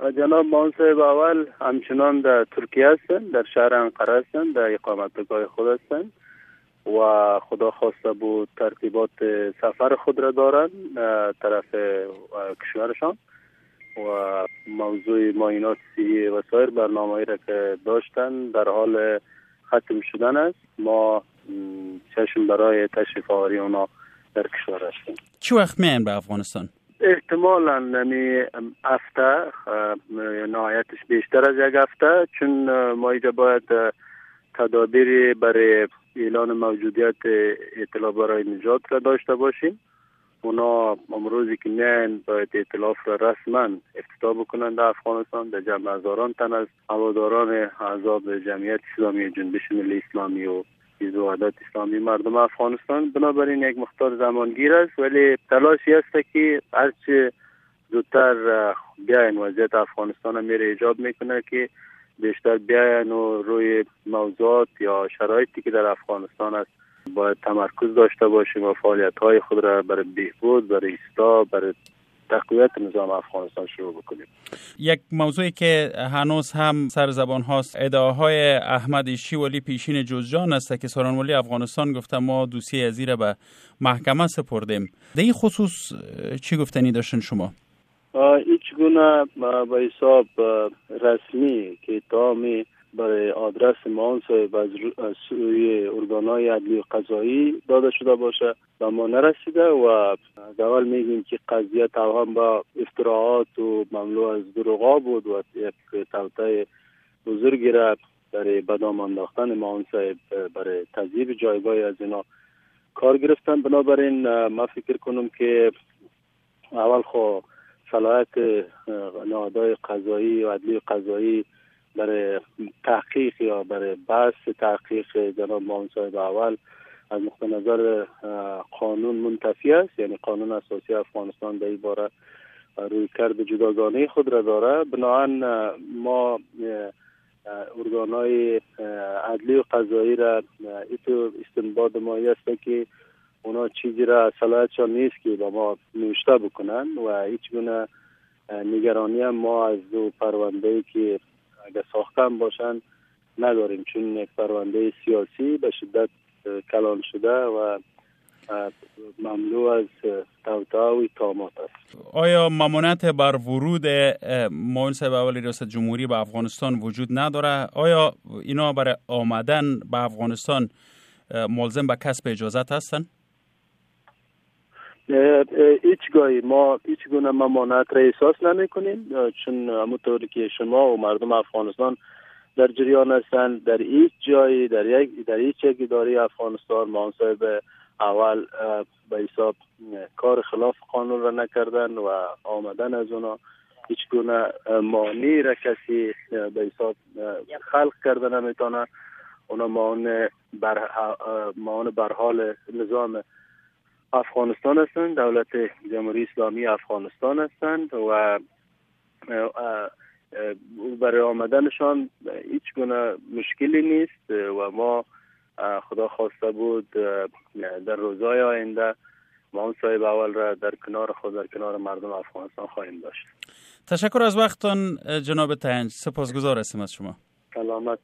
جناب مان صاحب اول همچنان در ترکیه هستند در شهر انقره هستند در اقامتگاه خود هستند و خدا خواسته بود ترتیبات سفر خود را دارند طرف کشورشان و موضوع ماینات سی و سایر برنامه را که داشتن در حال ختم شدن است ما چشم برای تشریف آوری اونا در کشور هستیم چه وقت میان به افغانستان؟ احتمالا نمی هفته نهایتش بیشتر از یک هفته چون ما اینجا باید تدابیر برای اعلان موجودیت اطلاع برای نجات را داشته باشیم. اونا امروزی که میان باید اطلاف را رسما افتتاح بکنند در افغانستان در جمع هزاران تن از هواداران احزاب جمعیت اسلامی جنبش ملی اسلامی و حزب وحدت اسلامی مردم افغانستان بنابراین یک مختار زمانگیر است. ولی تلاشی است که هرچه زودتر بیاین وضعیت افغانستان میره ایجاب می‌کنه که بیشتر بیاین و روی موضوعات یا شرایطی که در افغانستان است باید تمرکز داشته باشیم و فعالیت های خود را برای بهبود برای ایستا برای تقویت نظام افغانستان شروع بکنیم یک موضوعی که هنوز هم سر زبان هاست ادعاهای احمد ایشی ولی پیشین جوزجان است که سران ولی افغانستان گفته ما دوسیه ازی به محکمه سپردیم در این خصوص چی گفتنی داشتن شما؟ هیچ گونه به حساب رسمی که اتهامی برای آدرس مان صاحب از سوی ارگانهای عدلی و قضایی داده شده باشه و ما نرسیده و دول میگیم که قضیه توهم با افتراعات و مملو از دروغا بود و یک توته بزرگی را برای بدام انداختن صاحب برای تذیب جایگاه از اینا کار گرفتن. بنابراین ما فکر کنم که اول خو صلاحیت نهادهای قضایی و عدلی قضایی برای تحقیق یا برای بحث تحقیق جناب مان صاحب اول از نقطه نظر قانون منتفی است. یعنی قانون اساسی افغانستان در این باره روی کرد جداگانه خود را داره. بنابراین ما ارگان های عدلی و قضایی را ایتو استنباد ما است که اونا چیزی را صلاحیتشان نیست که با ما نوشته بکنن و هیچ گونه نگرانی ما از دو پرونده که اگر ساختن باشن نداریم. چون یک پرونده سیاسی به شدت کلان شده و مملو از توتا و تامات است. آیا ممانت بر ورود معاون صاحب اولی ریاست جمهوری به افغانستان وجود نداره؟ آیا اینا برای آمدن به افغانستان ملزم به کسب اجازت هستند هیچگاهی ما هیچ گونه ممانعت را احساس نمی کنیم چون همونطوری که شما و مردم افغانستان در جریان هستند در هیچ جایی در یک در هیچ یک اداره افغانستان ما صاحب اول به حساب کار خلاف قانون را نکردن و آمدن از اونا. هیچ گونه مانی را کسی به حساب خلق کرده نمی‌تونه. اونا معان بر معان بر حال نظام افغانستان هستند دولت جمهوری اسلامی افغانستان هستند و برای آمدنشان هیچ گونه مشکلی نیست و ما خدا خواسته بود در روزهای آینده ما صاحب اول را در کنار خود در کنار مردم افغانستان خواهیم داشت. تشکر از وقتتان جناب تنج. سپاسگزار هستیم از شما. سلامت